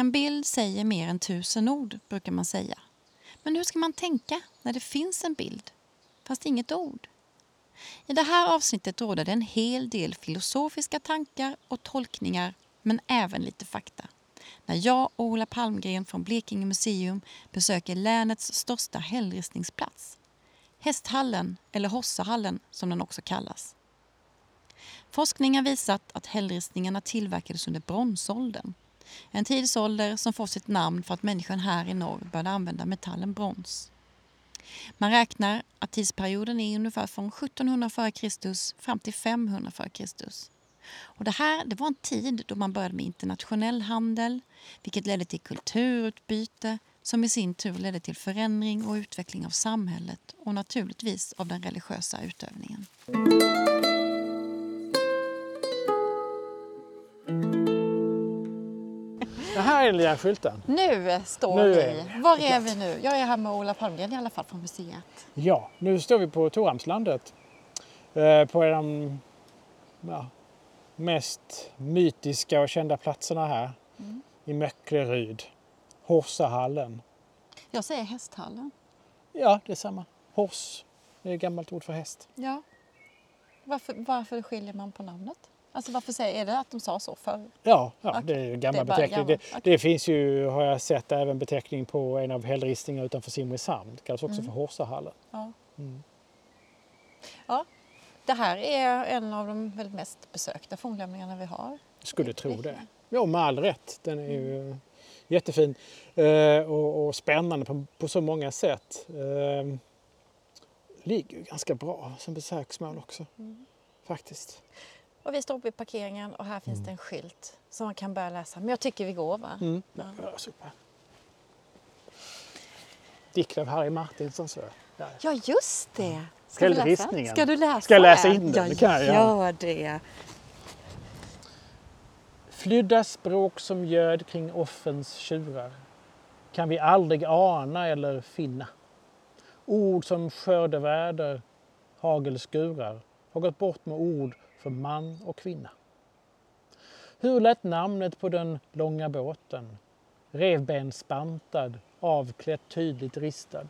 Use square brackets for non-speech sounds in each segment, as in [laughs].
En bild säger mer än tusen ord, brukar man säga. Men hur ska man tänka när det finns en bild, fast inget ord? I det här avsnittet råder det en hel del filosofiska tankar och tolkningar, men även lite fakta. När jag och Ola Palmgren från Blekinge museum besöker länets största hällristningsplats. Hästhallen, eller Hossahallen som den också kallas. Forskning har visat att hällristningarna tillverkades under bronsåldern en tidsålder som får sitt namn för att människan här i norr började använda metallen brons. Man räknar att tidsperioden är ungefär från 1700 f.Kr. fram till 500 f.Kr. Och det här det var en tid då man började med internationell handel vilket ledde till kulturutbyte som i sin tur ledde till förändring och utveckling av samhället och naturligtvis av den religiösa utövningen. Här är skylten. Nu står Nu vi. Var är vi nu? Jag är här med Ola Palmgren i alla fall från museet. Ja, nu står vi på Torhamnslandet. Eh, på en av de ja, mest mytiska och kända platserna här. Mm. I Möckleryd. Horsahallen. Jag säger Hästhallen. Ja, det är samma. Hors. Det är ett gammalt ord för häst. Ja. Varför, varför skiljer man på namnet? Alltså varför säger, är det att de sa så förr? Ja, ja Okej. det är ju gammal Det är beteckning. gammalt. Det, Okej. det finns ju, har jag sett, även beteckning på en av hällristningarna utanför Simrishamn. Det kallas också Mm. för Horsahallen. Ja. Mm. ja. Det här är en av de väl mest besökta fornlämningarna vi har. Skulle tro det. Ja, med all rätt. Den är ju jättefin eh, och, och spännande på, på så många sätt. Eh, ligger ju ganska bra som besöksmål också, Mm. faktiskt. Och vi står uppe i parkeringen och här finns det en skylt som man kan börja läsa. Men jag tycker vi går va? Mm. Ja. Ja, super. Dikt av Harry Martinsson. Så. Där. Ja just det! Ska du läsa? Ska du läsa? Ska jag läsa in den? Ja, Det kan jag gör det. Flydda språk som göd kring offens tjurar kan vi aldrig ana eller finna. Ord som skördeväder, hagelskurar har gått bort med ord för man och kvinna. Hur lät namnet på den långa båten? Revbensbantad, avklätt tydligt ristad.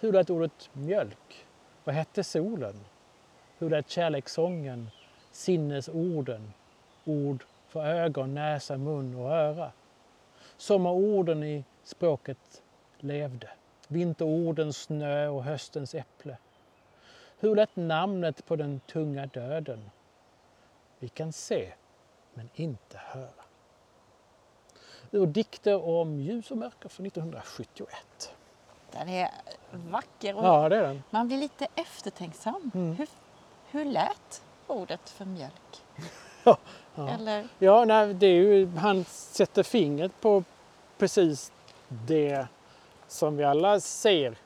Hur lät ordet mjölk? Vad hette solen? Hur lät kärlekssången? Sinnesorden? Ord för ögon, näsa, mun och öra. Sommarorden i språket levde. Vinterorden snö och höstens äpple. Hur lät namnet på den tunga döden? Vi kan se, men inte höra. Ur dikter om ljus och mörker från 1971. Den är vacker och Ja, det är den. man blir lite eftertänksam. Mm. Hur, hur lät ordet för mjölk? [laughs] Ja, ja. Eller, Ja, nej, det är ju, han sätter fingret på precis det som vi alla ser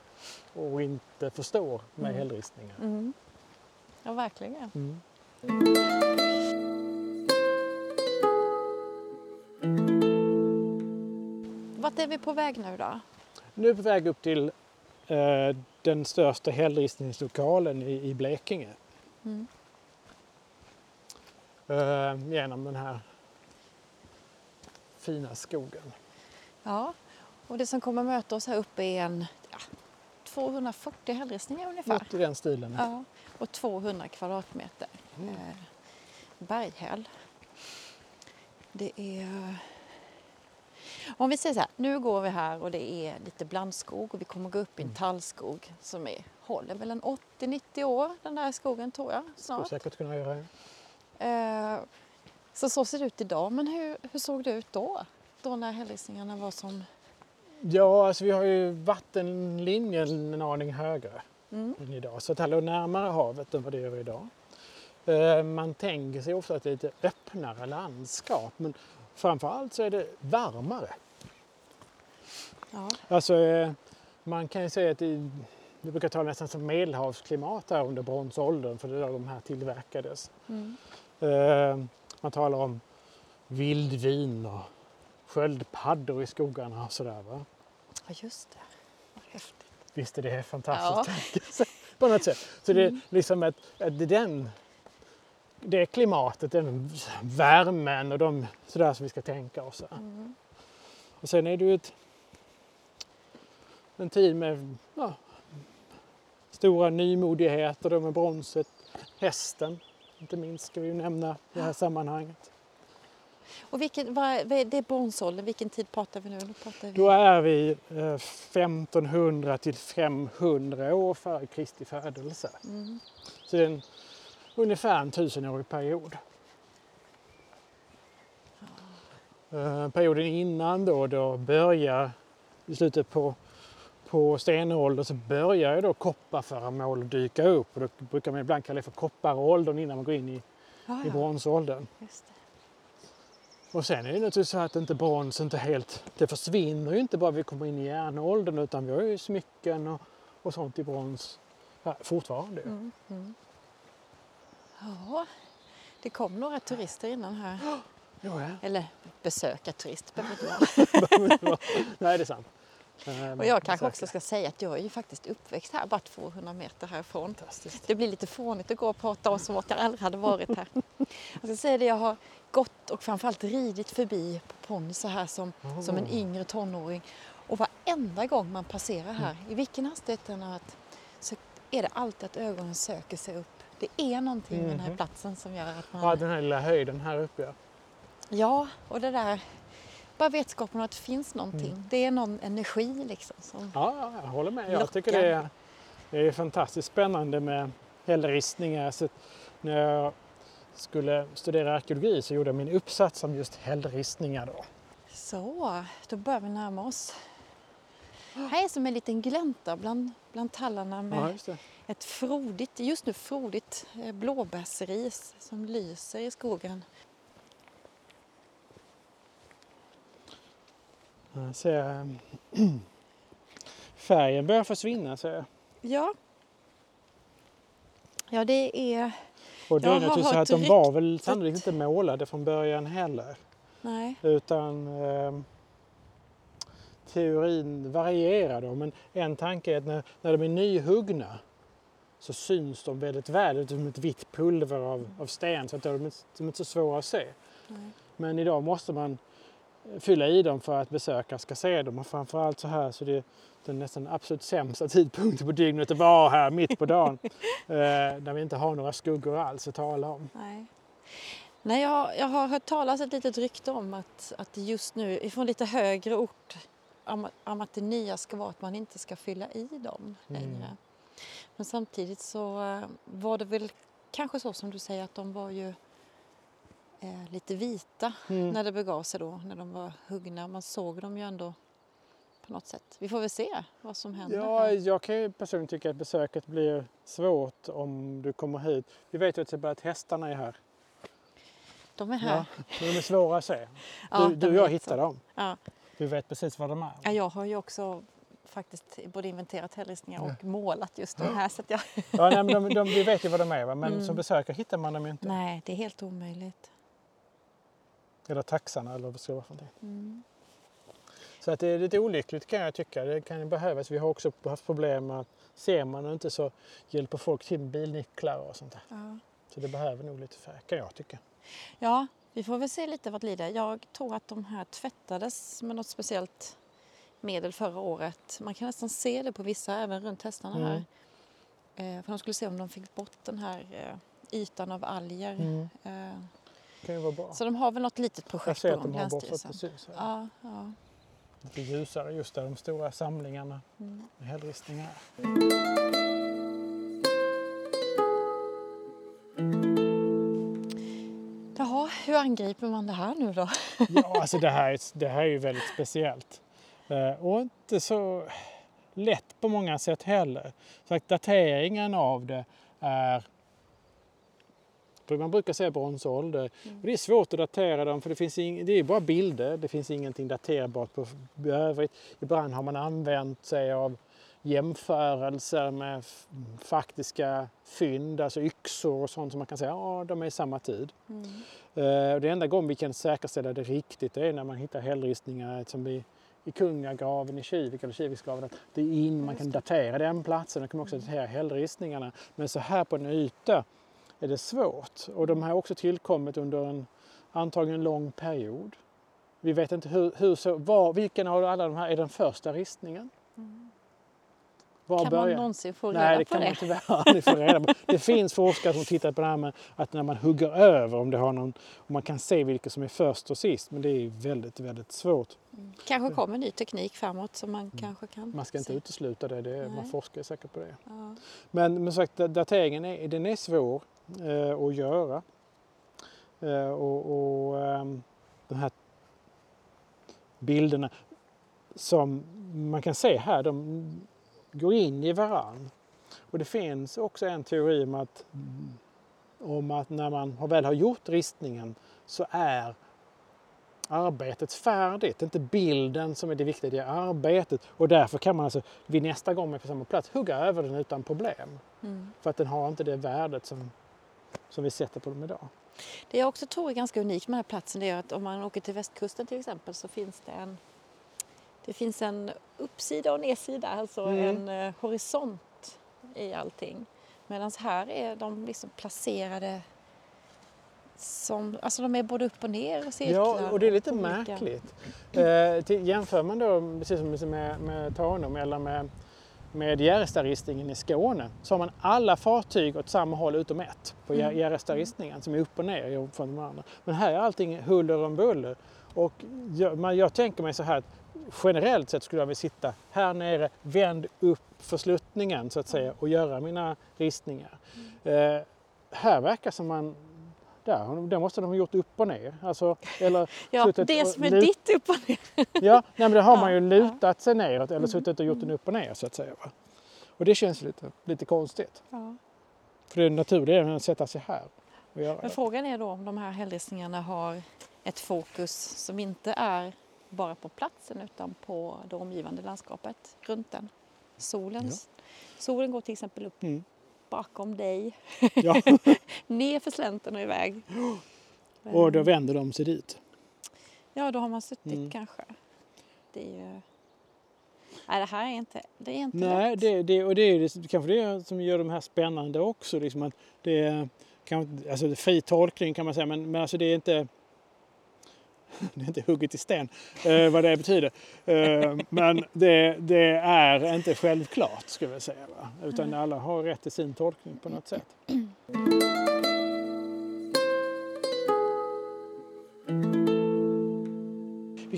och inte förstår med mm. hällristningar. Mm. Ja, verkligen. Mm. Vart är vi på väg nu då? Nu är vi på väg upp till eh, den största hällristningslokalen i, i Blekinge. Mm. Eh, genom den här fina skogen. Ja, och det som kommer möta oss här uppe är en ja, 240 hällristningar ungefär. Något i den stilen. Ja, och 200 kvadratmeter Mm. eh, berghäll. Det är... Om vi säger så här, nu går vi här och det är lite blandskog och vi kommer gå upp i en Mm. tallskog som är, håller väl en 80-90 år den där skogen tror jag Skulle snart. säkert kunna göra. Eh, så så ser det ut idag, men hur, hur såg det ut då? Då när hällristningarna var som... Ja, alltså vi har ju vattenlinjen en aning högre Mm. än idag. Så att det låg närmare havet än vad det gör idag. Eh, Man tänker sig ofta att det är lite öppnare landskap men framförallt så är det varmare. Ja. Alltså eh, man kan ju säga att det, vi brukar tala nästan som medelhavsklimat här under bronsåldern för det är då de här tillverkades. Mm. Eh, Man talar om vildvin och sköldpaddor i skogarna och sådär. Va? ja, just det. Vad häftigt. Visst är det Ja. fantastiskt [laughs] på något sätt. Så det är liksom att, att det, är den, det klimatet, den värmen och de sådär som vi ska tänka oss. Mm. Och sen är det ju ett, en tid med ja, stora nymodigheter med bronset, hästen. Inte minst ska vi ju nämna i det här sammanhanget. Och vilken, vad, vad är det är bronsåldern, vilken tid pratar vi nu? Då pratar vi... Då är vi eh, 1500 till 500 år före Kristi födelse. Mm. Så det är en, ungefär en tusenårig period. Eh, perioden innan då, då börjar i slutet på, på stenåldern så börjar ju då kopparföremål dyka upp och då brukar man ibland kalla det för kopparåldern innan man går in i, Ja, i bronsåldern. just det. Och sen är det naturligtvis så att inte brons inte helt, det försvinner ju inte bara vi kommer in i järnåldern utan vi har ju smycken och, och sånt i brons ja, fortfarande. Mm. Mm. Ja, det kom några turister innan här. Jo, ja. Eller besökarturist. [laughs] Nej, det är sant. Och jag kanske säkert. också ska säga att jag är ju faktiskt uppväxt här, bara 200 meter härifrån. Det blir lite fånigt att gå och prata om som att jag aldrig hade varit här. Jag ska säga det, jag har gått och framförallt ridit förbi på ponny så här som, som en Oh. yngre tonåring. Och varenda gång man passerar här, i vilken hastighet den har varit, så är det alltid att ögonen söker sig upp. Det är någonting med den här Mhm. platsen som gör att man... Ja, den här lilla höjden här uppe. Ja. Ja, och det där, bara vetskapen om att det finns någonting. Mm. Det är någon energi liksom. Som, Ja, ja, jag håller med. Jag Lockar. tycker det är, det är fantastiskt spännande med hällristningar. När jag skulle studera arkeologi så gjorde jag min uppsats om just hällristningar. Då. Så, då börjar vi närma oss. Här är som en liten glänta bland, bland tallarna med Ja, ett frodigt, just nu frodigt eh, blåbärsris som lyser i skogen. Jag ser, eh, [clears throat] färgen börjar försvinna. Så jag. Ja. Ja, det är... Och är det har naturligtvis så att de var väl sannolikt inte målade från början heller. Nej. Utan eh, teorin varierar då. Men en tanke är att när, när de är nyhuggna så syns de väldigt väl ut som ett vitt pulver av, av sten så att de är, de är inte så svåra att se. Nej. Men idag måste man fylla i dem för att besökare ska se dem och framförallt så här så det är den nästan absolut sämsta [laughs] tidpunkten på dygnet att vara här mitt på dagen. [laughs] eh, när vi inte har några skuggor alls att tala om. Nej. Nej, jag, har- jag har hört talas ett litet rykte om att, att just nu, ifrån lite högre ort, om, om att det nya ska vara att man inte ska fylla i dem Mm. längre. Men samtidigt så eh, var det väl kanske så som du säger att de var ju eh, lite vita Mm. när det begav sig då, när de var huggna. Man såg dem ju ändå på något sätt. Vi får väl se vad som händer. Ja, här. jag kan ju personligen tycka att besöket blir svårt om du kommer hit. Vi vet ju till att hästarna är här. De är här. Ja, de är svåra att se. [laughs] Ja, du, du och jag är hittar så. dem. Ja. Vi vet precis var de är. Ja, jag har ju också faktiskt både inventerat hällristningar och målat just de här. Så att jag... Ja, nej, men de, de, vi vet ju var de är va? men [laughs] Mm. som besökare hittar man dem ju inte. Nej, det är helt omöjligt. Eller taxarna eller vad det ska vara för någonting. Mm. Så att det är lite olyckligt kan jag tycka. Det kan ju behövas. Vi har också haft problem med att ser man inte så hjälper folk till med bilnycklar och sånt där. Ja. Så det behöver nog lite färg kan jag tycka. ja, vi får väl se lite vad det lider. Jag tror att de här tvättades med något speciellt medel förra året. Man kan nästan se det på vissa, även runt hästarna Mm. här. Eh, för de skulle se om de fick bort den här eh, ytan av alger. Mm. Eh, kan ju vara bra. så de har väl något litet Jag projekt ser på att de har Länsstyrelsen. precis. här. Ja, ja. Lite ljusare just där de stora samlingarna Mm. med hällristningar. Jaha, hur angriper man det här nu då? [laughs] Ja, alltså det här, är- det här är ju väldigt speciellt. Eh, Och inte så lätt på många sätt heller. Så att dateringen av det är för man brukar säga bronsålder. Och det är svårt att datera dem för det, finns ing, det är bara bilder. Det finns ingenting daterbart på övrigt. Ibland har man använt sig av jämförelser med faktiska fynd, alltså yxor och sånt som man kan säga ja, de är i samma tid. Mm. Och Det enda gången vi kan säkerställa det riktigt det är när man hittar hällristningar som i, i kungagraven i Kivik eller Kiviksgraven. att Det är in, man kan datera den platsen och kan också datera hällristningarna. Men så här på en yta är det svårt. Och de har också tillkommit under en antagligen lång period. Vi vet inte hur, hur så, var, vilken av alla de här är den första ristningen? Var Kan man börjar- någonsin få Nej, reda det på kan det? man tyvärr aldrig få reda på. Det finns forskare som tittar på det här med att när man hugger över om det har någon, om man kan se vilka som är först och sist, men det är väldigt, väldigt svårt. Kanske kommer ny teknik framåt som man kanske kan Mm. Man ska inte se. utesluta det, det är, man Nej. forskar säkert på det. Ja. Men, men sagt, dateringen är, den är svår eh, att göra. Eh, och och ehm, de här bilderna som man kan se här, de går in i varann. Och det finns också en teori om att, om att när man väl har gjort ristningen så är arbetet färdigt. Det är inte bilden som är det viktiga, det är arbetet. Och därför kan man alltså vid nästa gång man är på samma plats hugga över den utan problem. Mm. För att den har inte det värdet som, som vi sätter på dem idag. Det jag också tror är ganska unikt med den här platsen det är att om man åker till västkusten till exempel så finns det en det finns en uppsida och nedsida, alltså Mm. en eh, horisont i allting. Medan här är de liksom placerade som, alltså de är både upp och ner och cirklar. Ja, och det är lite märkligt. Eh, till, jämför man då, precis som med, med Tanum eller med, med Gärestadristningen i Skåne, så har man alla fartyg åt samma håll utom ett på Mm. Som är upp och ner från de andra. Men här är allting huller om buller. Och jag, man, jag tänker mig så här att generellt sett skulle jag vilja sitta här nere, vänd upp för sluttningen så att säga och göra mina ristningar. Eh, här verkar som man där, har de- där måste de ha gjort upp och ner. Alltså, eller [laughs] Ja, det som är ditt upp och ner. [laughs] Ja, nej, men det har man ju [laughs] Ja, lutat sig neråt eller suttit och gjort den upp och ner så att säga. Va? Och det känns lite, lite konstigt. Ja. För det naturliga är att sätta sig här och göra Men det. frågan är då om de här hällristningarna har ett fokus som inte är bara på platsen utan på det omgivande landskapet runt den. Solens. Solen går till exempel upp Mm. Bakom dig, Ja, [laughs] ner för slänten och iväg. [gasps] och då vänder de sig dit. Ja, då har man suttit Mm. kanske. Det är ju... Nej, det här är inte, det är inte Nej, lätt. det, det, och det är det, kanske det som gör de här spännande också. Liksom att det är, kan, alltså fri tolkning kan man säga, men, men alltså det är inte [laughs] det är inte hugget i sten eh, vad det betyder. Eh, men det, det är inte självklart skulle jag säga. Va? Utan alla har rätt till sin tolkning på något sätt.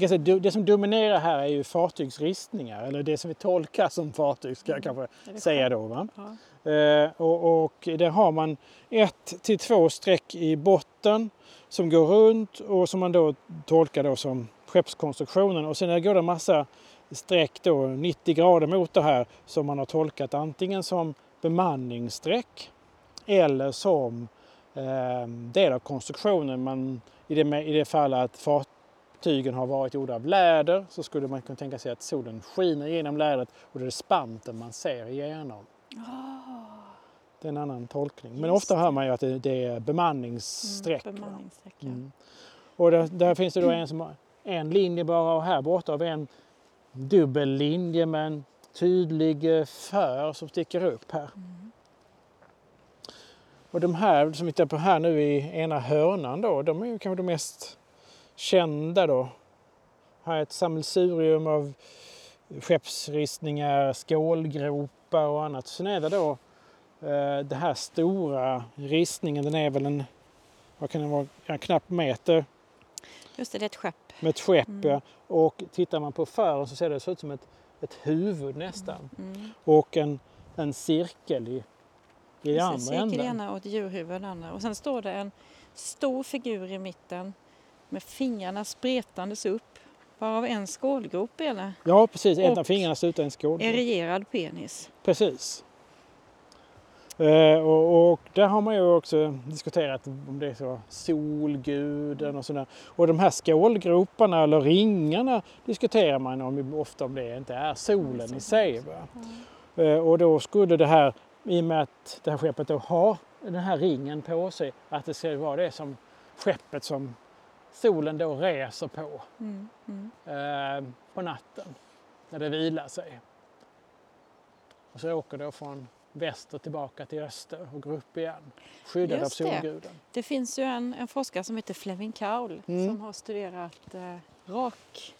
Kan säga, det som dominerar här är ju fartygsristningar, eller det som vi tolkar som fartyg ska jag kanske Är det säga då. Va? Ja. Eh, och, och där har man ett till två streck i botten som går runt och som man då tolkar då som skeppskonstruktionen. Och sen går det en massa streck då, 90 grader mot det här som man har tolkat antingen som bemanningsstreck eller som eh, del av konstruktionen. Man, i, det, I det fall att fartygen har varit gjorda av läder så skulle man kunna tänka sig att solen skiner igenom lädret och det är spanten man ser igenom. Det är en annan tolkning. Men Just ofta hör man ju att det, det är bemanningsstreck. Mm, bemanningsstreck, ja. Mm. Och där, där finns det då en som en linje bara och här borta har vi en dubbel linje med en tydlig eh, för som sticker upp här. Och de här som vi tittar på här nu i ena hörnan då, de är ju kanske de mest kända då. Här är ett sammelsurium av skeppsristningar, skålgropar och annat. Sen är det då eh, den här stora ristningen, den är väl en, vad kan det vara, en knapp meter Just det, det är ett skepp. med ett skepp. Mm. Ja. Och tittar man på fören så ser det ut som ett, ett huvud nästan. Mm. Och en, en cirkel i, i andra cirkel i änden. ena och ett djurhuvud i den andra. Och sen står det en stor figur i mitten med fingrarna spretandes upp. Varav en skålgrop det. Ja precis, ett av fingrarna slutar i en skål. Erierad penis. Precis. Eh, och, och där har man ju också diskuterat om det är så solguden och sådär. Och de här skålgroparna eller ringarna diskuterar man om ofta om det inte är solen i sig. Va? Eh, och då skulle det här, i och med att det här skeppet då har den här ringen på sig, att det ska vara det som skeppet som solen då reser på Mm. Mm. eh, på natten när det vilar sig. Och så åker det från väster tillbaka till öster och går upp igen. Skyddad av Just det. solguden. Det finns ju en, en forskare som heter Fleming Kaul Mm. som har studerat eh, rak,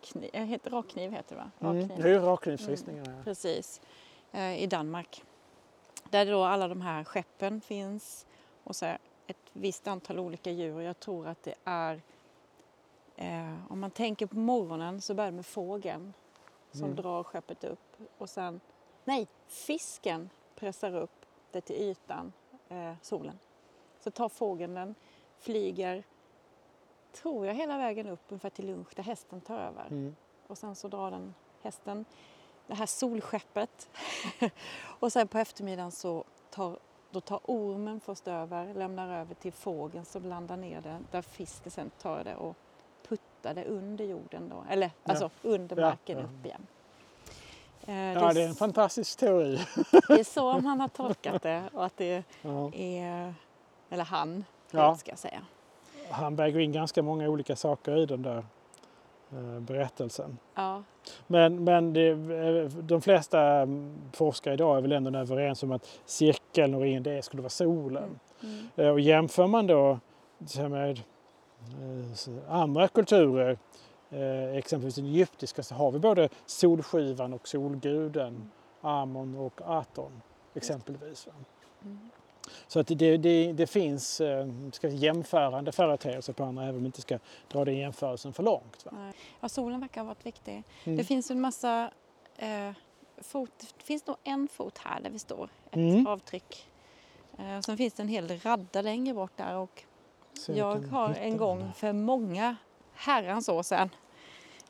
kniv, heter, rakkniv. Heter det, va? Mm. Rakkniv. Det är ju rakknivsristningarna. ja. Precis. Eh, I Danmark. Där då alla de här skeppen finns och så ett visst antal olika djur. Jag tror att det är... Eh, om man tänker på morgonen så börjar det med fågeln som Mm. drar skeppet upp. Och sen... Nej, fisken pressar upp det till ytan, eh, solen. Så tar fågeln den, flyger, tror jag, hela vägen upp ungefär till lunch där hästen tar över Mm. och sen så drar den hästen det här solskeppet. [laughs] och sen på eftermiddagen så tar, då tar ormen först över, lämnar över till fågeln som landar ner det där fisken sen tar det och puttar det under jorden då, eller Ja. alltså under marken ja. upp igen. Eh, Ja, det är en fantastisk teori. [laughs] det är så man har tolkat det och att det Ja. är, eller han, Ja. ska jag säga. Han väger in ganska många olika saker i den där berättelsen. Ja, Men, men det, eh, de flesta mm, forskare idag är väl ändå överens om att cirkeln och ringen det skulle vara solen. mm. Eh, Och jämför man då med eh, andra kulturer, eh, exempelvis den egyptiska, så har vi både solskivan och solguden, Amon och Aton exempelvis. Mm. Så att det, det, det finns eh, ska jämförande företeelser på andra, även om vi inte ska dra den jämförelsen för långt. Va? Nej. Ja, solen verkar ha varit viktig. Mm. Det finns en massa eh, fot. Det finns nog en fot här där vi står. Ett Mm. avtryck. Eh, sen finns det en hel radda längre bort där och Så jag har en gång för många herrans år sedan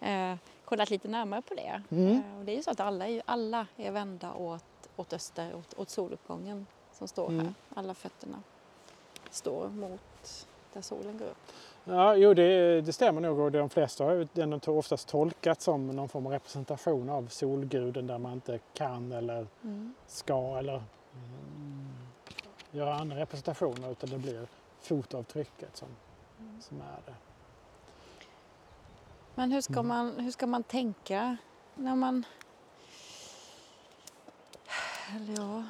eh, kollat lite närmare på det. Mm. Eh, och det är ju så att alla är, alla är vända åt, åt öster, åt, åt soluppgången som står Mm. här. Alla fötterna står mot där solen går upp. Ja, jo, det, det stämmer nog och de flesta har den oftast tolkat som någon form av representation av solguden där man inte kan eller Mm. ska eller mm, göra andra representationer utan det blir fotavtrycket som, Mm. som är det. Men hur ska, Mm. man, hur ska man tänka när man... Eller ja...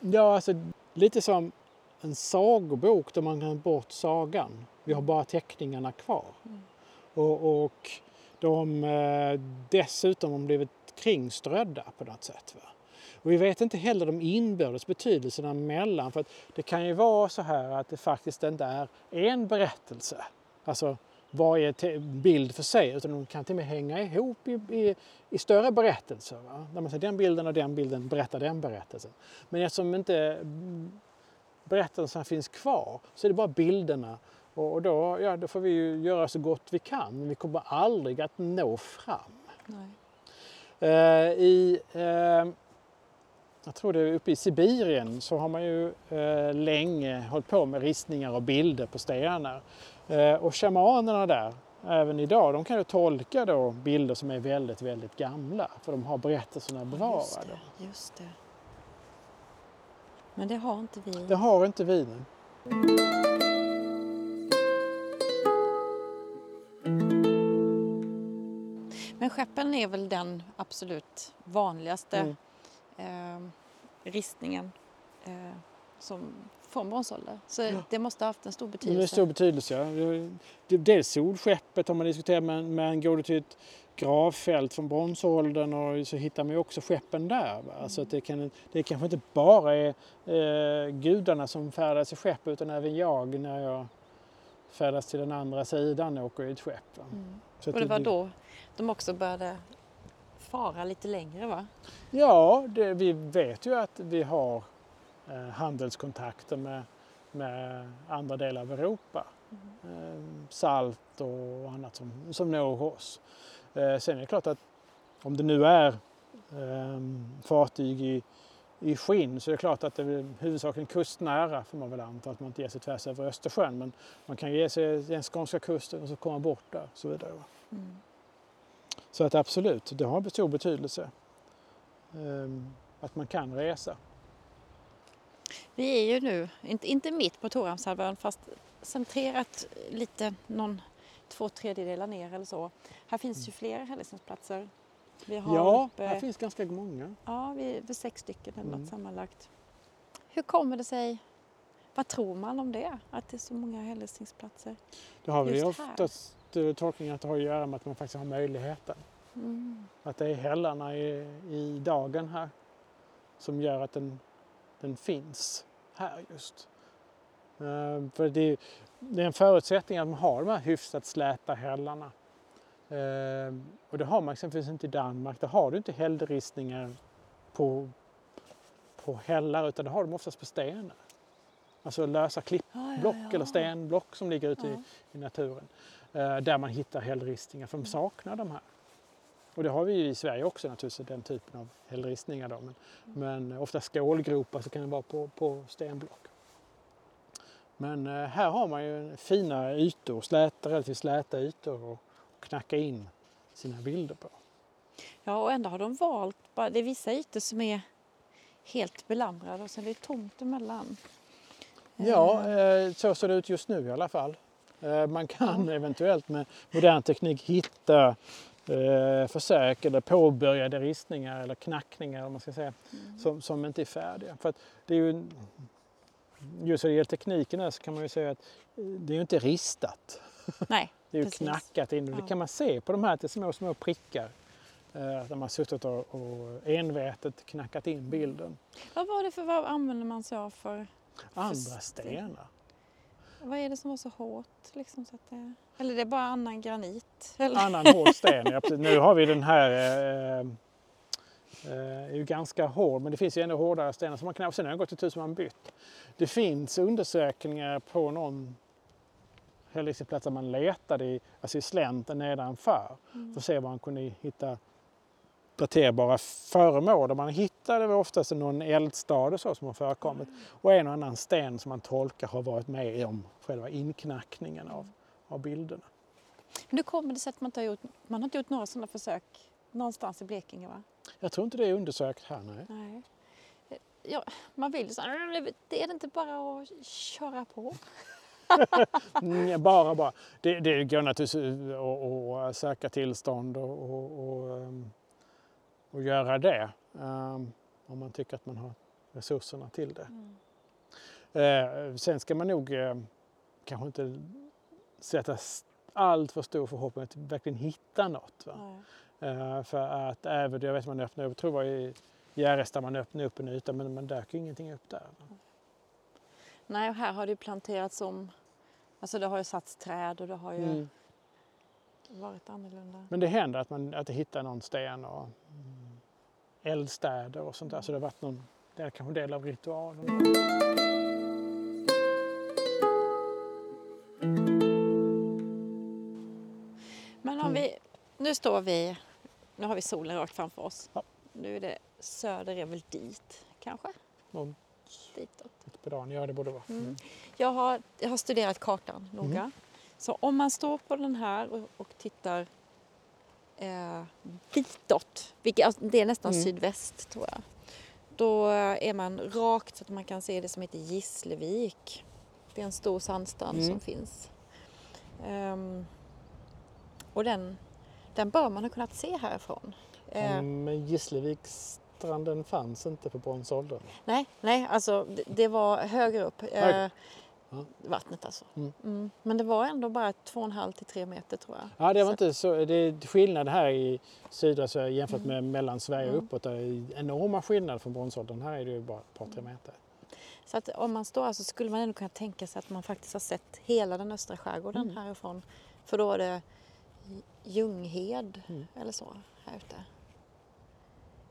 Ja, alltså lite som en sagobok där man kan bort sagan. Vi har bara teckningarna kvar. Mm. Och, och de eh, dessutom har blivit kringströdda på något sätt. Va? Och vi vet inte heller de inbördes betydelserna mellan. För att det kan ju vara så här att det faktiskt inte är en berättelse. Alltså varje bild för sig. Utan de kan till och med hänga ihop i, i, i större berättelser. Va? Där man säger den bilden och den bilden berättar den berättelsen. Men eftersom inte berättelserna finns kvar så är det bara bilderna. Och, och då, ja, då får vi ju göra så gott vi kan. Men vi kommer aldrig att nå fram. Nej. Eh, I, eh, jag tror det är uppe i Sibirien så har man ju eh, länge hållit på med ristningar och bilder på stenar. Eh, och shamanerna där, även idag, de kan ju tolka då bilder som är väldigt, väldigt gamla. För de har berättelserna Just bevarade. det, just det. Men det har inte vi. Det har inte vi nu. Men Men skeppen är väl den absolut vanligaste Mm. eh, ristningen eh, som från bronsålder. Så Ja. det måste ha haft en stor Det är betydelse. stor betydelse. Ja. Det- Dels solskeppet har man diskuterat men, men går du till ett gravfält från bronsåldern och så hittar man ju också skeppen där. Va? Alltså att det, kan, det kanske inte bara är eh, gudarna som färdas i skepp utan även jag när jag färdas till den andra sidan och åker i ett skepp. Mm. Så Och det var blir- då de också började fara lite längre va? Ja, det, vi vet ju att vi har handelskontakter med, med andra delar av Europa. Eh, salt och annat som, som når oss. Eh, sen är det klart att om det nu är eh, fartyg i, i skinn så är det klart att det är huvudsakligen kustnära får man väl anta att man inte ger sig tvärs över Östersjön men man kan ge sig den skånska kusten och så komma bort där och så vidare. Mm. Så att absolut, det har stor betydelse ehm, att man kan resa. Vi är ju nu, inte, inte mitt på Torhamnshalvön fast centrerat lite någon två tredjedelar ner eller så. Här finns ju fler hälsningsplatser. Vi har Ja, uppe, här finns ganska många. ja, vi är sex stycken eller Mm. något sammanlagt. Hur kommer det sig, vad tror man om det, att det är så många hälsningsplatser? Det har vi Just här. oftast eh, tolkningen att det har att göra med att man faktiskt har möjligheten. Mm. Att det är hällarna i, i dagen här som gör att den, den finns här just. Ehm, för det, det är en förutsättning att man har de här hyfsat släta hällarna. Ehm, och det har man exempelvis inte i Danmark. Där har du inte hällristningar på, på hällar utan det har de oftast på stenar. Alltså lösa klippblock Ja, ja, eller ja. stenblock som ligger ute i, i naturen. Eh, där man hittar hällristningar för de saknar de här. Och det har vi ju i Sverige också naturligtvis, den typen av hällristningar. Då. Men, men ofta skålgropar så kan det vara på, på stenblock. Men eh, här har man ju fina ytor, släta, relativt släta ytor att knacka in sina bilder på. Ja, och ändå har de valt, bara, det är vissa ytor som är helt belamrade och sen är det tomt emellan. Ja, Eh, eh, så ser det ut just nu i alla fall. Man kan eventuellt med modern teknik hitta eh, försök eller påbörjade ristningar eller knackningar om man ska säga, mm. som, som inte är färdiga. För det är ju, just när det gäller tekniken här så kan man ju säga att eh, det är ju inte ristat. Nej, [laughs] Det är ju Precis. knackat in och det kan man se på de här till små, små prickar. Eh, där man suttit och, och envetet knackat in bilden. vad var det för, vad använder man sig av för, Andra sten. stenar. Vad är det som var så hårt? Liksom, så att det, eller det är bara annan granit? Eller? annan hård sten. Ja, precis. nu har vi den här, eh, eh, är ju ganska hård, men det finns ju ännu hårdare stenar som man och sen har jag gått till tusen man bytt. Det finns undersökningar på någon hällristningsplats där man letade i, alltså i slänten nedanför Mm. för att se om man kunde hitta daterbara föremål. Och man hittade oftast någon eldstad och så som har förekommit och en och annan sten som man tolkar har varit med om själva inknackningen av, av bilderna. Men hur kommer det sig att man inte har gjort, man har inte gjort några sådana försök någonstans i Blekinge? Va? Jag tror inte det är undersökt här. Nej. Nej. Ja, man vill så det är det inte bara att köra på? [laughs] Mm, bara, bara. Det, det går naturligtvis att att söka tillstånd och, och, och, och göra det. ehm, om man tycker att man har resurserna till det. Mm. Eh, sen ska man nog eh, kanske inte sätta allt för stor förhoppning att verkligen hitta något. Eh, för att även, jag vet man öppnade upp, jag tror var i Gärres där man öppnade upp en yta men man dök ingenting upp där. Nej, och här har det planterats om, alltså det har ju satts träd och det har ju Mm. varit annorlunda. Men det händer att man att hittar någon sten och mm, eldstäder och sånt där. Så det har varit någon, det är kanske en del av ritualen. Men om Mm. vi, nu står vi, nu har vi solen rakt framför oss. Ja. Nu är det söder är väl dit kanske? Någon Ditåt. på dagen, ja det borde vara. Mm. Mm. Jag har, jag har studerat kartan noga. Mhm. Så om man står på den här och, och tittar eh, ditåt, vilket, alltså, det är nästan Mm. sydväst tror jag. Då är man rakt så att man kan se det som heter Gisslevik. Det är en stor sandstrand Mm. som finns. Ehm, och den, Den bör man ha kunnat se härifrån. Eh, Men Gissleviksstranden fanns inte på bronsåldern. nej, nej, alltså det, det var högre upp. Eh, Högre. Ja. Vattnet alltså. Mm. Mm. Men det var ändå bara 2,5 till 3 meter tror jag. Ja, det var Så- inte så. Det är skillnad här i södra Sverige jämfört Mm. med mellan Sverige och Mm. uppåt. Det är enorma skillnader från bronsåldern. Här är det ju bara ett par, tre meter. Så att om man står här så skulle man ändå kunna tänka sig att man faktiskt har sett hela den östra skärgården Mm. härifrån. För då är det Ljunghed Mm. eller så här ute.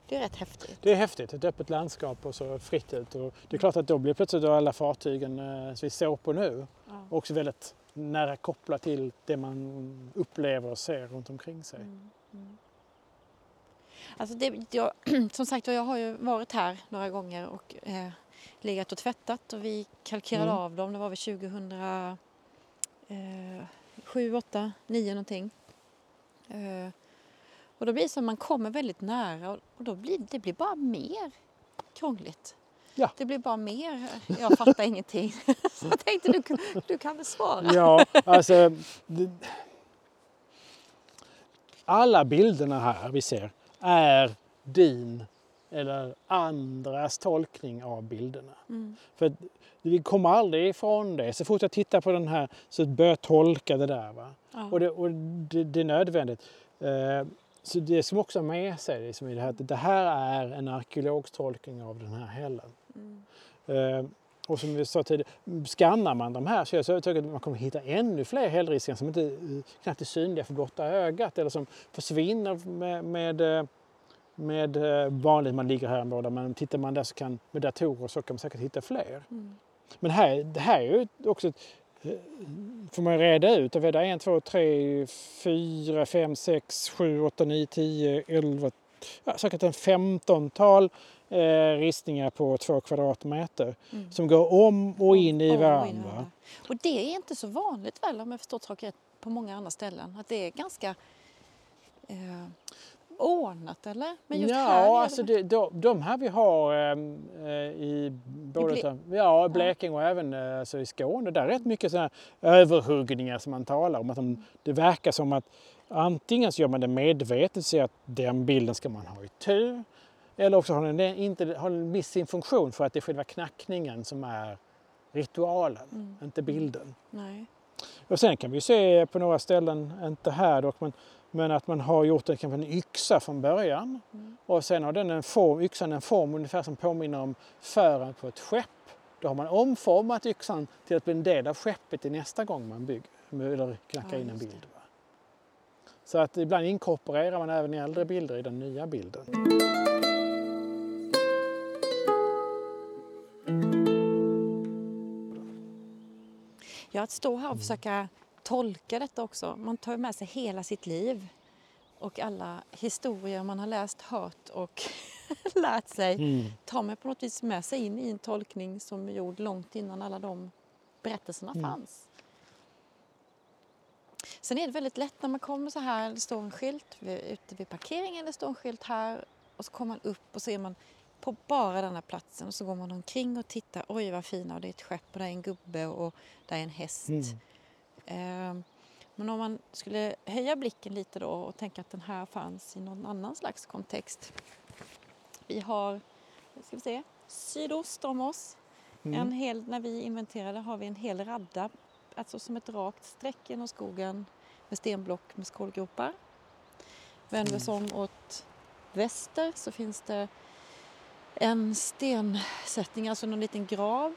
Det är rätt häftigt. Det är häftigt, ett öppet landskap och så fritt ut. Och det är klart att då blir plötsligt då alla fartygen eh, som vi såg på nu Ja. också väldigt nära kopplat till det man upplever och ser runt omkring sig. Mm, mm. Alltså det, jag, [clears throat] som sagt jag har ju varit här några gånger och eh, legat och tvättat och vi kalkerade Mm. av dem. Det var väl 2007, 8, 9 någonting. Eh, och då blir det att man kommer väldigt nära och, då blir det blir bara mer krångligt. Ja. Det blir bara mer, jag fattar ingenting. [laughs] Så jag tänkte du, du kan väl svara. Ja, alltså... Det, alla bilderna här vi ser är din eller andras tolkning av bilderna. Mm. För vi kommer aldrig ifrån det. Så fort jag tittar på den här så börjar jag tolka det där. Va? Ja. Och, det, och det, det är nödvändigt. Eh, så det som också har med sig liksom, i det här, att det här är en arkeologs tolkning av den här hällen. Mm. Eh, och som vi sa tidigare, skannar man de här så är jag så övertygad att man kommer hitta ännu fler hällristningar som inte eh, knappt är synliga för blotta ögat eller som försvinner med, med, eh, med eh, vanligt man ligger här en båda. Men tittar man där så kan, med datorer så kan man säkert hitta fler. Mm. Men här, det här är ju också ett, får man reda ut. Det är en, två, tre, fyra, fem, sex, sju, åtta, nio, tio, elva, ja, säkert en femtontal eh, ristningar på två kvadratmeter Mm. som går om och in i varandra. Och det är inte så vanligt väl om jag förstår saker på många andra ställen. Att det är ganska eh, ordnat eller? Men just ja, här alltså det, de, de här vi har ehm, eh, i både Ble- utav- ja, Blekinge och även eh, alltså i Skåne, där är rätt mycket sådana överhuggningar som man talar om. Att de, det verkar som att antingen så gör man det medvetet, så att den bilden ska man ha i tur. Eller också har den inte har den missat sin funktion för att det är själva knackningen som är ritualen, Mm. inte bilden. Nej. Och sen kan vi se på några ställen, inte här dock, men, men att man har gjort en, kanske en yxa från början. Mm. Och sen har den en form, yxan en form ungefär som påminner om fören på ett skepp. Då har man omformat yxan till att bli en del av skeppet till nästa gång man bygger eller knackar Ja, in en bild. Va? Så att ibland inkorporerar man även äldre bilder i den nya bilden. Ja, att stå Mm. här och försöka tolka detta också. Man tar med sig hela sitt liv och alla historier man har läst, hört och [laughs] lärt sig Mm. tar man på något vis med sig in i en tolkning som är gjord långt innan alla de berättelserna Mm. fanns. Sen är det väldigt lätt när man kommer så här, det står en skylt ute vid parkeringen, det står en skylt här och så kommer man upp och så är man på bara den här platsen och så går man omkring och tittar, oj vad fina och det är ett skepp och där är en gubbe och där är en häst. Mm. Eh, Men om man skulle höja blicken lite då och tänka att den här fanns i någon annan slags kontext. Vi har, ska vi se, sydost om oss. En Mm. hel, när vi inventerade har vi en hel radda, alltså som ett rakt streck genom skogen med stenblock med skålgropar. Vänder vi oss om åt väster så finns det en stensättning, alltså någon liten grav.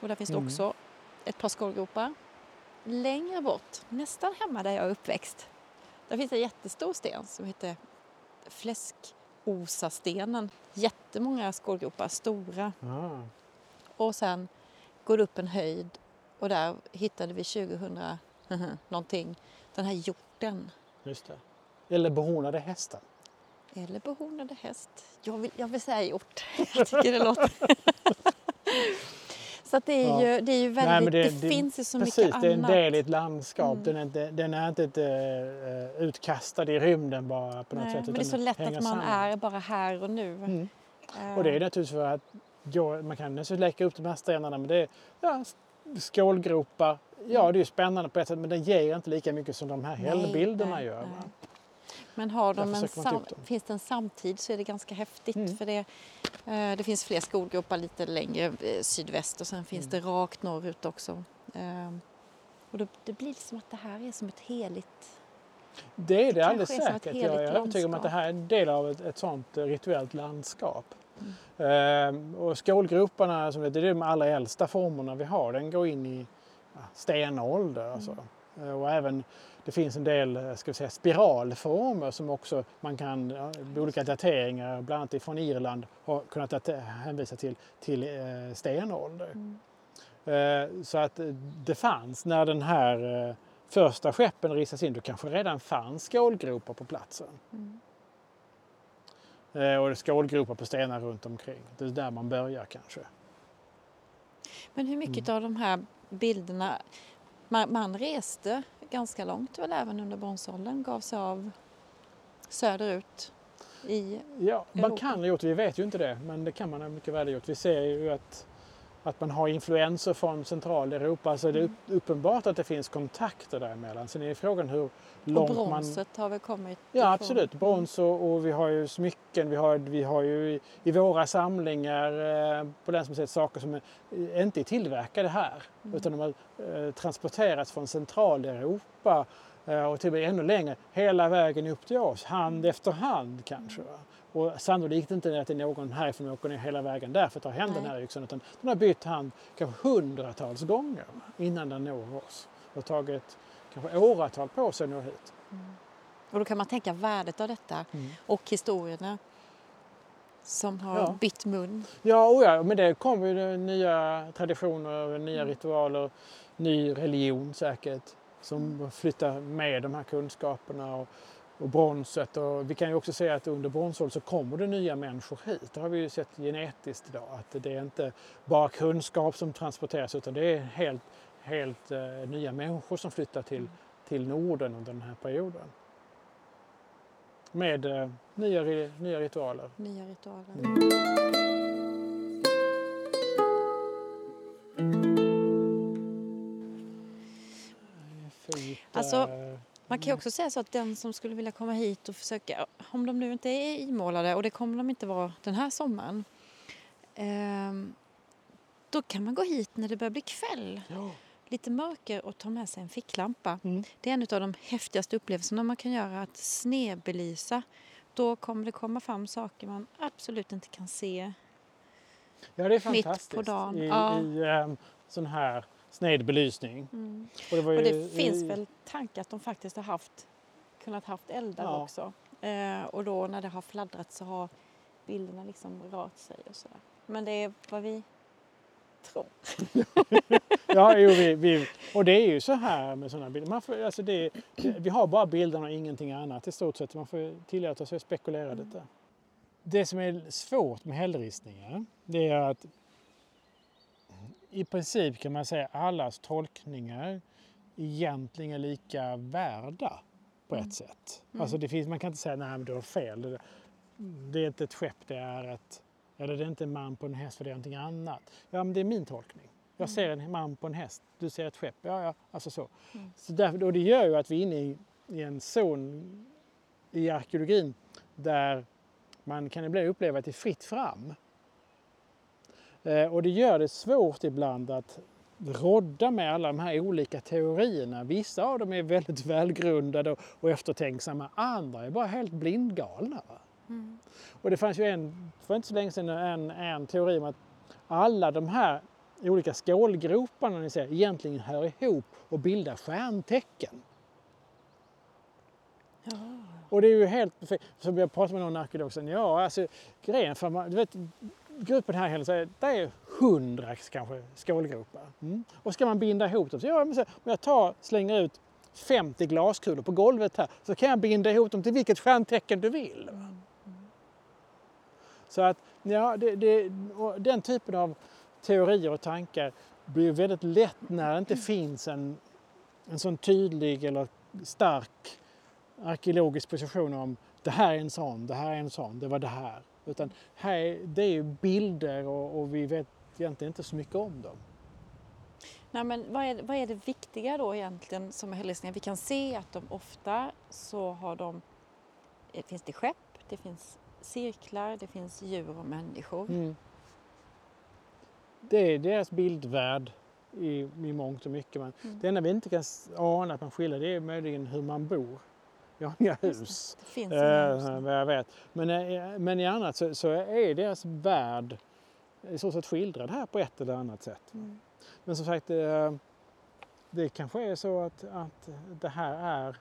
Och där finns det Mm. också ett par skålgropar. Längre bort, nästan hemma där jag är uppväxt, där finns en jättestor sten som heter Fläskosastenen. Jättemånga skålgropar, stora. Ah. Och sen går det upp en höjd och där hittade vi 2000 [laughs] någonting den här hjorten. Just det. Eller behornade hästar. Eller behornade häst. Jag vill, jag vill säga hjort. [laughs] Jag tycker det låter... [laughs] Så att det är Ja. ju, det är ju väldigt, Nej, det, det- det- finns ju så Precis, mycket det är en annat. del i ett landskap. Mm. Den, är inte, den är inte ett, eh, utkastad i rymden bara på något Nej, sätt. men det är så lätt att man samman. är bara här och nu. Mm. Eh, Och det är naturligtvis för att gå, man kan naturligtvis lägga upp de här stenarna men det är ja, skålgropar. Ja, det är ju spännande på ett sätt men det ger inte lika mycket som de här hällbilderna gör. nej. Men har de en sam- finns det en samtid så är det ganska häftigt. Mm. För det, eh, det finns fler skolgropar lite längre eh, sydväst och sen finns Mm. det rakt norrut också. Eh, och då, det blir som att det här är som ett heligt... Det är det alldeles är säkert. Jag är övertygad om att det här är en del av ett, ett sånt eh, rituellt landskap. Mm. Ehm, och skålgroparna, som det är de allra äldsta formerna vi har, den går in i stenålder. Alltså. Mm. Eh, Och även, det finns en del eh, ska vi säga, spiralformer som också man kan, olika dateringar, bland annat från Irland, har kunnat hänvisa till, till eh, stenålder. Mm. Eh, Så att det fanns när den här eh, första skeppen rissades in, då kanske redan fanns skålgropar på platsen. Mm. Eh, Och skålgropar på stenar runt omkring. Det är där man börjar kanske. Men hur mycket Mm. av de här bilderna... Man, man reste ganska långt väl även under bronsåldern, gav sig av söderut i... Ja, man Europa. kan ha gjort det, vi vet ju inte det, men det kan man ha mycket väl ha gjort. Vi ser ju att, att man har influenser från Centraleuropa, så det är upp, uppenbart att det finns kontakter däremellan. Sen är frågan hur Och långt man... bronset har väl kommit Ja ifrån- absolut, brons och, och vi har ju smycken, vi har, vi har ju i, i våra samlingar eh, på Länsmuseet saker som är, eh, inte är tillverkade här Mm. utan de har eh, transporterats från Centraleuropa och till och med ännu längre, hela vägen upp till oss, hand efter hand kanske. Va? Och sannolikt inte att det är någon härifrån åker ner hela vägen där för att ta hem den här yxan utan den har bytt hand kanske hundratals gånger innan den når oss. Och tagit kanske åratal på sig att nå hit. Och då kan man tänka värdet av detta och historierna som har Ja. bytt mun. Ja, och ja, men det kommer ju nya traditioner, nya Mm. ritualer, ny religion säkert som flyttar med de här kunskaperna och, och bronset. Och vi kan ju också säga att under bronsåldern så kommer det nya människor hit. Det har vi ju sett genetiskt idag att det är inte bara kunskap som transporteras utan det är helt, helt eh, nya människor som flyttar till, till Norden under den här perioden. Med eh, nya, nya ritualer. Nya ritualer. Mm. Alltså, Man kan ju också säga så att den som skulle vilja komma hit och försöka, om de nu inte är imålade och det kommer de inte vara den här sommaren. ehm, då kan man gå hit när det börjar bli kväll, ja. lite mörker och ta med sig en ficklampa. Mm. Det är en av de häftigaste upplevelserna man kan göra, att snedbelysa. Då kommer det komma fram saker man absolut inte kan se. ja, det är Mitt på fantastiskt dagen, i, ja. i um, sån här sned belysning. Mm. Och det, Och ju, det finns i, väl tankar att de faktiskt har haft, kunnat haft eldar Ja. också. Eh, och då när det har fladdrat så har bilderna liksom rört sig och sådär. Men det är vad vi tror. [laughs] Ja, jo, vi, vi, [laughs] och det är ju så här med sådana bilder. Man får, alltså det, vi har bara bilderna och ingenting annat i stort sett. Man får tillåta sig att spekulera Mm. lite. Det som är svårt med hällristningar det är att i princip kan man säga allas tolkningar egentligen är lika värda på ett Mm. sätt. Mm. Alltså det finns, man kan inte säga nej men du har fel. Det, det är inte ett skepp, det är ett... Eller det är inte en man på en häst för det är någonting annat. Ja men det är min tolkning. Jag Mm. ser en man på en häst, du ser ett skepp. Ja, ja, alltså så. Mm. så därför, och det gör ju att vi är inne i, i en zon i arkeologin där man kan ibland uppleva att det är fritt fram. Eh, och det gör det svårt ibland att rodda med alla de här olika teorierna. Vissa av dem är väldigt [laughs] välgrundade och, eftertänksamma, andra är bara helt blindgalna. Mm. Och det fanns ju en, för inte så länge sedan en, en teori om att alla de här olika skålgroparna ni ser egentligen hör ihop och bildar stjärntecken. Ja. Och det är ju helt perfekt. Som jag pratade med någon arkeolog sen, ja alltså grejen för man, du vet, gruppen här hela säger det är kanske skålgropar. Mm. Och ska man binda ihop dem, så ja, så, om jag tar, slänger ut 50 glaskulor på golvet här så kan jag binda ihop dem till vilket stjärntecken du vill. va? Så att ja, det, det, den typen av teorier och tankar blir väldigt lätt när det inte finns en, en sån tydlig eller stark arkeologisk position om det här är en sån, det här är en sån, det var det här. Utan här, är- det är ju bilder och, och vi vet egentligen inte så mycket om dem. Nej, men vad, är, vad är det viktiga då egentligen som hällristningar? Vi kan se att de ofta så har de det finns det skepp, det finns cirklar, det finns djur och människor. Mm. Det är deras bildvärld i, i mångt och mycket. Men Mm. Det enda vi inte kan ana att man skiljer det är möjligen hur man bor. Vi har inga hus, Det finns inga hus. eh, vad jag vet. Men, eh, men i annat så, så är deras värld i så sätt skildrad här på ett eller annat sätt. Mm. Men som sagt, eh, det kanske är så att, att det här är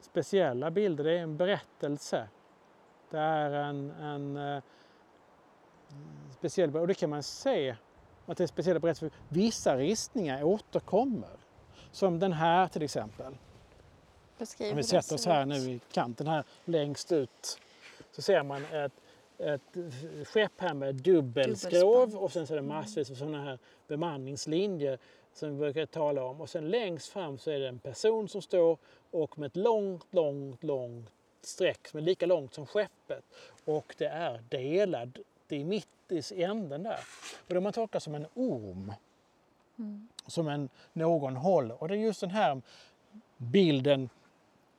speciella bilder. Det är en berättelse. Det är en, en speciell och det kan man se att det är speciella berättelser. Vissa ristningar återkommer. Som den här till exempel. Beskriv Om vi sätter oss här nu i kanten här längst ut så ser man ett, ett skepp här med dubbelskrov och sen så är det massvis av sådana här bemanningslinjer som vi brukar tala om. Och sen längst fram så är det en person som står och med ett långt, långt, långt streck som är lika långt som skeppet. Och det är delad, är mitt i änden där. Och det man tolkar som en orm Mm. som en, någon håller. Och det är just den här bilden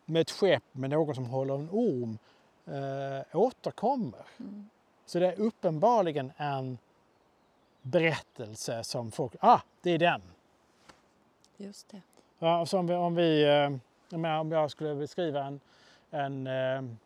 med ett skepp med någon som håller en orm eh, återkommer. Mm. Så det är uppenbarligen en berättelse som folk, ah, det är den. Just det. Ja, så om vi, om, vi eh, jag menar, om jag skulle beskriva en, en, ehm,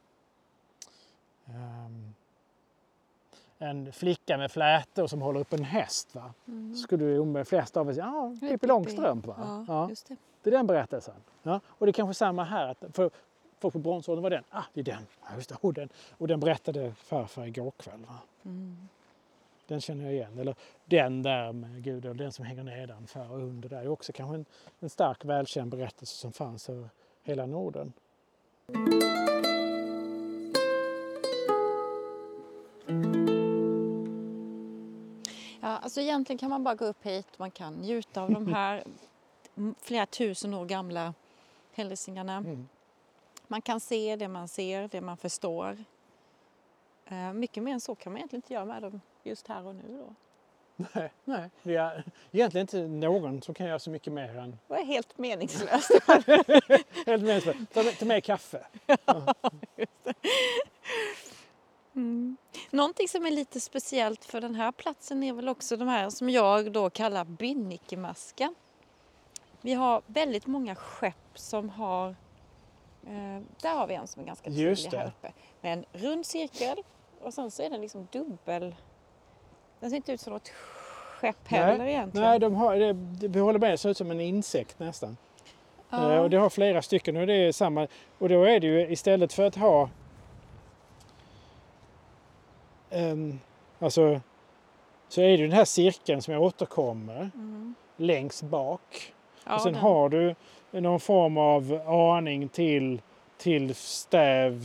en flicka med flätor som håller upp en häst. Va? Mm. skulle de flesta av oss säga, är Pippi Långstrump. Va? Ja, Ja. just det. Det är den berättelsen. Ja. Och det är kanske samma här. Att för folk på bronsåldern var den. Ah, det är den. Ja, just det. Och, den. och den berättade farfar igår kväll. Mm. Den känner jag igen. Eller den där med Gud och den som hänger nedanför och under där. är också kanske en, en stark välkänd berättelse som fanns över hela Norden. Ja, alltså egentligen kan man bara gå upp hit, man kan njuta av de här [laughs] m- flera tusen år gamla hälsingarna. Mm. Man kan se det man ser, det man förstår. Eh, mycket mer än så kan man egentligen inte göra med dem just här och nu. Då. Nej, nej. Är egentligen inte någon som kan göra så mycket mer än Det var helt meningslöst. [laughs] helt meningslöst. Ta, ta med kaffe. Mm. Någonting som är lite speciellt för den här platsen är väl också de här som jag då kallar binnikemaska. Vi har väldigt många skepp som har, eh, där har vi en som är ganska tydlig här uppe, med en rund cirkel och sen så är den liksom dubbel. Den ser inte ut som något skepp heller egentligen. Nej, de har, det, det, håller med. Det ser ut som en insekt nästan. Ja. Eh, Och det har flera stycken och det är samma. Och då är det ju istället för att ha en, alltså så är det den här cirkeln som återkommer Mm. längst bak. Ja, och sen den- har du någon form av aning till, till stäv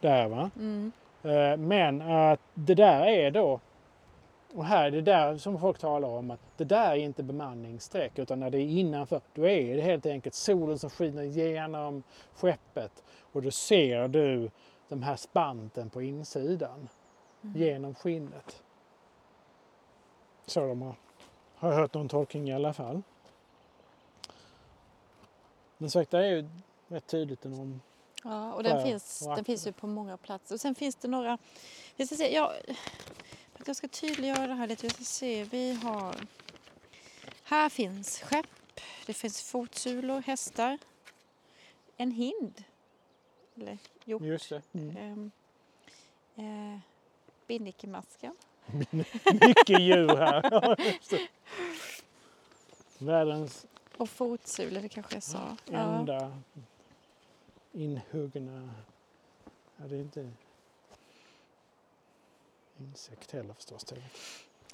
där va. Mm. Eh, Men att det där är då, och här är det där som folk talar om, att det där är inte bemanningsstreck utan när det är innanför, då är det helt enkelt solen som skiner genom skeppet och då ser du de här spanten på insidan Mm. genom skinnet. Så de har, har jag hört någon tolkning i alla fall. Men det är ju rätt tydligt om Ja, och den, finns, och den finns ju på många platser. Och sen finns det några... Vi ska se, ja, jag ska tydliggöra det här lite. Vi ska se, vi har... Här finns skepp, det finns fotsulor, hästar, en hind. Eller jo, Just det. Mm. ehm, eh. [laughs] Mycket djur här. [laughs] Världens Och fotsulor, det kanske jag sa. Ja. enda inhuggna... Ja, det är inte insekt heller förstås. Det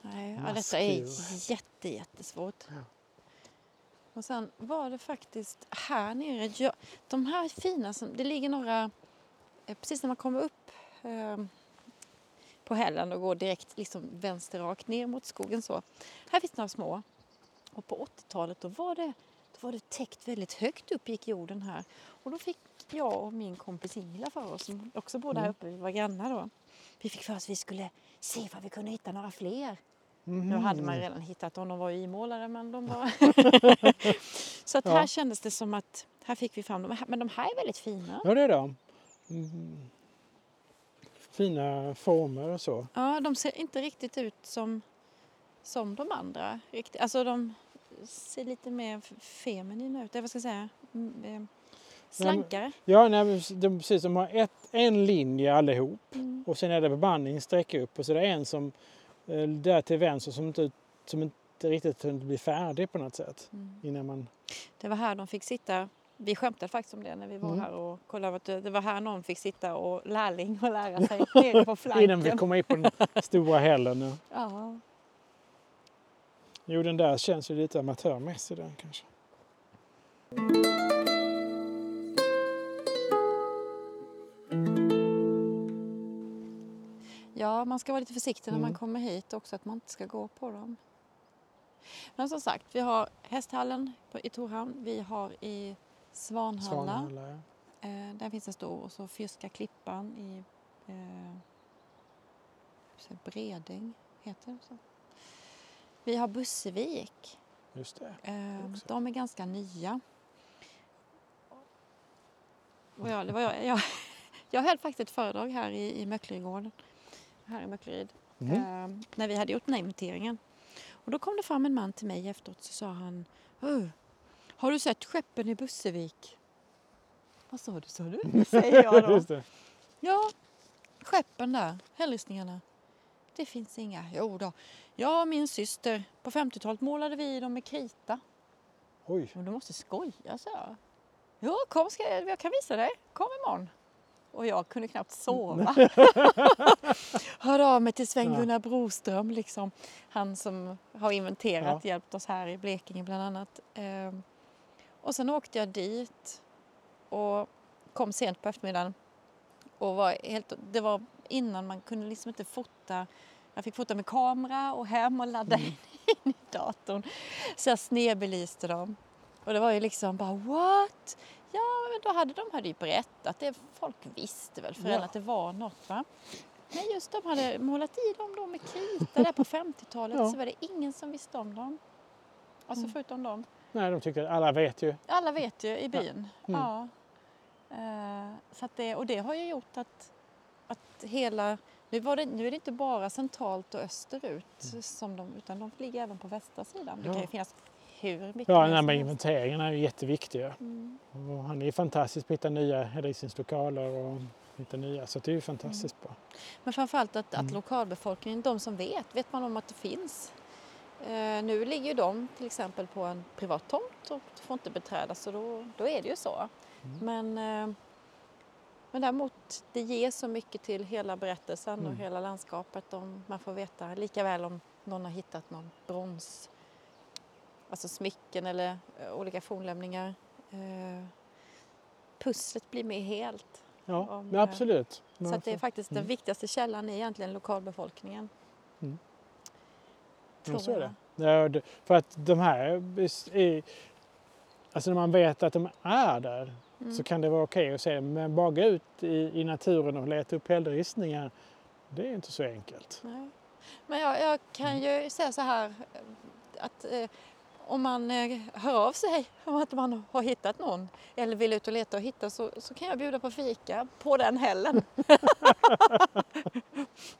Nej, ja, detta är jätte, jättesvårt. Ja. Och sen var det faktiskt här nere, ja, de här fina, som, det ligger några, eh, precis när man kommer upp eh, på hällen och går direkt liksom vänster rakt ner mot skogen så. Här finns några små. Och på 80-talet då var det då var det täckt väldigt högt upp gick jorden här. Och då fick jag och min kompis Ingela för oss, som också bodde här Mm. uppe, vi var grannar då. Vi fick för oss att vi skulle se vad vi kunde hitta några fler. Nu hade man redan hittat dem, de var ju imålade men de var... [laughs] [laughs] så att Ja. här kändes det som att här fick vi fram dem. Men de här är väldigt fina. Ja, det är de. Mm. Fina former och så. Ja, de ser inte riktigt ut som, som de andra. Riktigt. Alltså de ser lite mer feminina ut. Vad ska jag säga? Mm, eh, Slankare. Ja, nej, de precis, de har ett, en linje allihop Mm. och sen är det bemanningssträck upp och så är det en som eh, där till vänster som inte, som inte riktigt hunnit bli färdig på något sätt Mm. innan man... Det var här de fick sitta. Vi skämtade faktiskt om det när vi var Mm. här och kollade. Att det var här någon fick sitta och lärling och lära [laughs] sig nere på flanken. Innan vi kommer in på den stora hällen. ja. Jo, den där känns ju lite amatörmässig den kanske. ja, man ska vara lite försiktig när man Mm. kommer hit också. Att man inte ska gå på dem. Men som sagt, vi har hästhallen i Torhamn. Vi har i Svanhalla. Svanhalla, ja. Eh, där finns en stor. Och så Fyrska klippan i eh, Bredäng heter det så. Vi har Bussevik. Just det. Eh, de är ganska nya. Och jag, det var jag, jag, jag höll faktiskt ett föredrag här i, i Möcklerygården. Här i Möckleryd. Mm. Eh, när vi hade gjort den här inventeringen. Och då kom det fram en man till mig efteråt så sa han "Åh, Har du sett skeppen i Bussevik? Vad sa du, sa du? Säger jag då. [laughs] Ja, skeppen där, hällristningarna. Det finns inga. Jo då. Jag och min syster, på 50-talet målade vi dem med krita. Oj. Men du måste skoja, så jag. Ja, kom ska jag, jag kan visa dig. Kom imorgon. Och jag kunde knappt sova. [laughs] Hörde av mig till Sven-Gunnar Broström, liksom. han som har inventerat, hjälpt oss här i Blekinge bland annat. Ehm, och sen åkte jag dit och kom sent på eftermiddagen. Och var helt, det var innan man kunde liksom inte fota. Jag fick fota med kamera och hem och ladda in, [laughs] in i datorn. Så jag snedbelyste dem. Och det var ju liksom bara what? Ja, men då hade de hade ju berättat det. Folk visste väl för Ja. att det var något va? Men just de hade målat i dem då med krita där på 50-talet [laughs] Ja. så var det ingen som visste om dem. Alltså Mm. förutom dem. Nej, de tycker alla vet ju. Alla vet ju i byn. Mm. Ja. Eh, så att det, och det har ju gjort att, att hela... Nu, det, nu är det inte bara centralt och österut som de, utan de ligger även på västra sidan. Det Ja. kan ju finnas hur mycket Ja, men helst. inventeringarna är ju jätteviktiga. Mm. Och han är fantastisk på att hitta nya hederisningslokaler och hitta nya. Så det är ju fantastiskt bra. Men framförallt att, att Mm. lokalbefolkningen, de som vet, vet man om att det finns. Eh, nu ligger ju de till exempel på en privat tomt och får inte beträdas så då, då är det ju så. Mm. Men, eh, men däremot, det ger så mycket till hela berättelsen och Mm. hela landskapet om man får veta lika väl om någon har hittat någon brons, alltså smycken eller eh, olika fornlämningar. Eh, pusslet blir mer helt. Ja, Om, men eh, absolut. Så att det är faktiskt den Mm. viktigaste källan är egentligen lokalbefolkningen. Mm. Tror så är det. Ja, för att de här är... Alltså när man vet att de är där Mm. så kan det vara okej att se. Men bara gå ut i, i naturen och leta upp hällristningar, det är inte så enkelt. Nej. Men jag, jag kan ju säga så här att eh, om man eh, hör av sig [laughs] om att man har hittat någon eller vill ut och leta och hitta så, så kan jag bjuda på fika på den hällen. [laughs]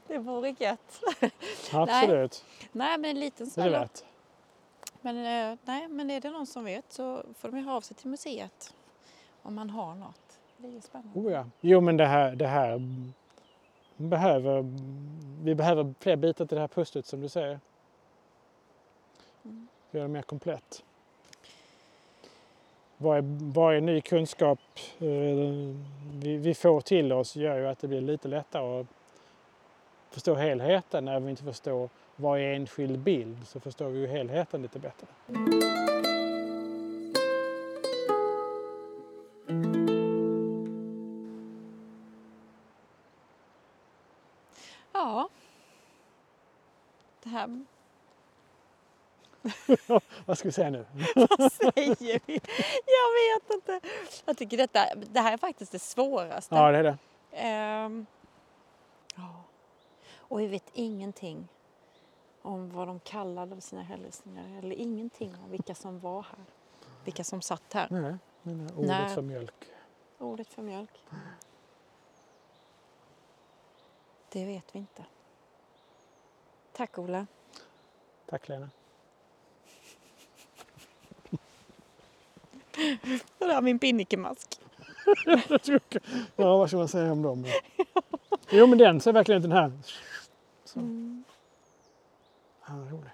det vore gött. [laughs] Absolut, Nej men en liten värt. Men, eh, nej, men är det någon som vet så får de ju höra av sig till museet om man har något. Det är ju spännande. Oh ja. Jo men det här, det här behöver, vi behöver fler bitar till det här pusslet som du säger. Mm. Göra det mer komplett. Varje, varje ny kunskap eh, vi, vi får till oss gör ju att det blir lite lättare att förstå helheten. Även om vi inte förstår varje enskild bild så förstår vi ju helheten lite bättre. [laughs] Vad ska vi säga nu? [laughs] Vad säger vi? Jag vet inte. Jag tycker detta, det här är faktiskt det svåraste. Ja det är det. Ja. Och vi vet ingenting om vad de kallade sina hälsningar eller ingenting om vilka som var här. Vilka som satt här. Nej, men ordet Nej. för mjölk. Ordet för mjölk. Det vet vi inte. Tack Ola. Tack Lena. [laughs] där är min pinnikemask. [laughs] Ja, vad ska man säga om dem? Jo, men den ser verkligen ut den här. Så. Mm. Ja, rolig.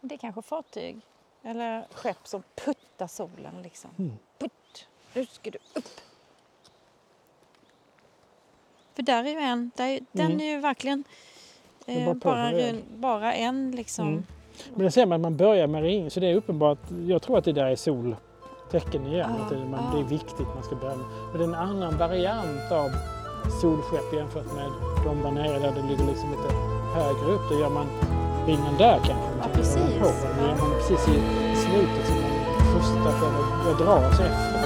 Det är kanske fartyg eller skepp som puttar solen liksom. Mm. Putt! Nu ska du upp! För där är ju en, där är, den Mm. är ju verkligen är eh, bara bara, en, bara en liksom. Mm. Men det ser man att man börjar med ring, så det är uppenbart. Jag tror att det där är soltecken igen. Att det, man, ja. det är viktigt man ska börja med. Men det är en annan variant av solskepp jämfört med de där nere där det ligger liksom lite högre upp. Då gör man ringen där kanske. Ja, precis. På. Då gör man precis i slutet så man pustar för att sig efter.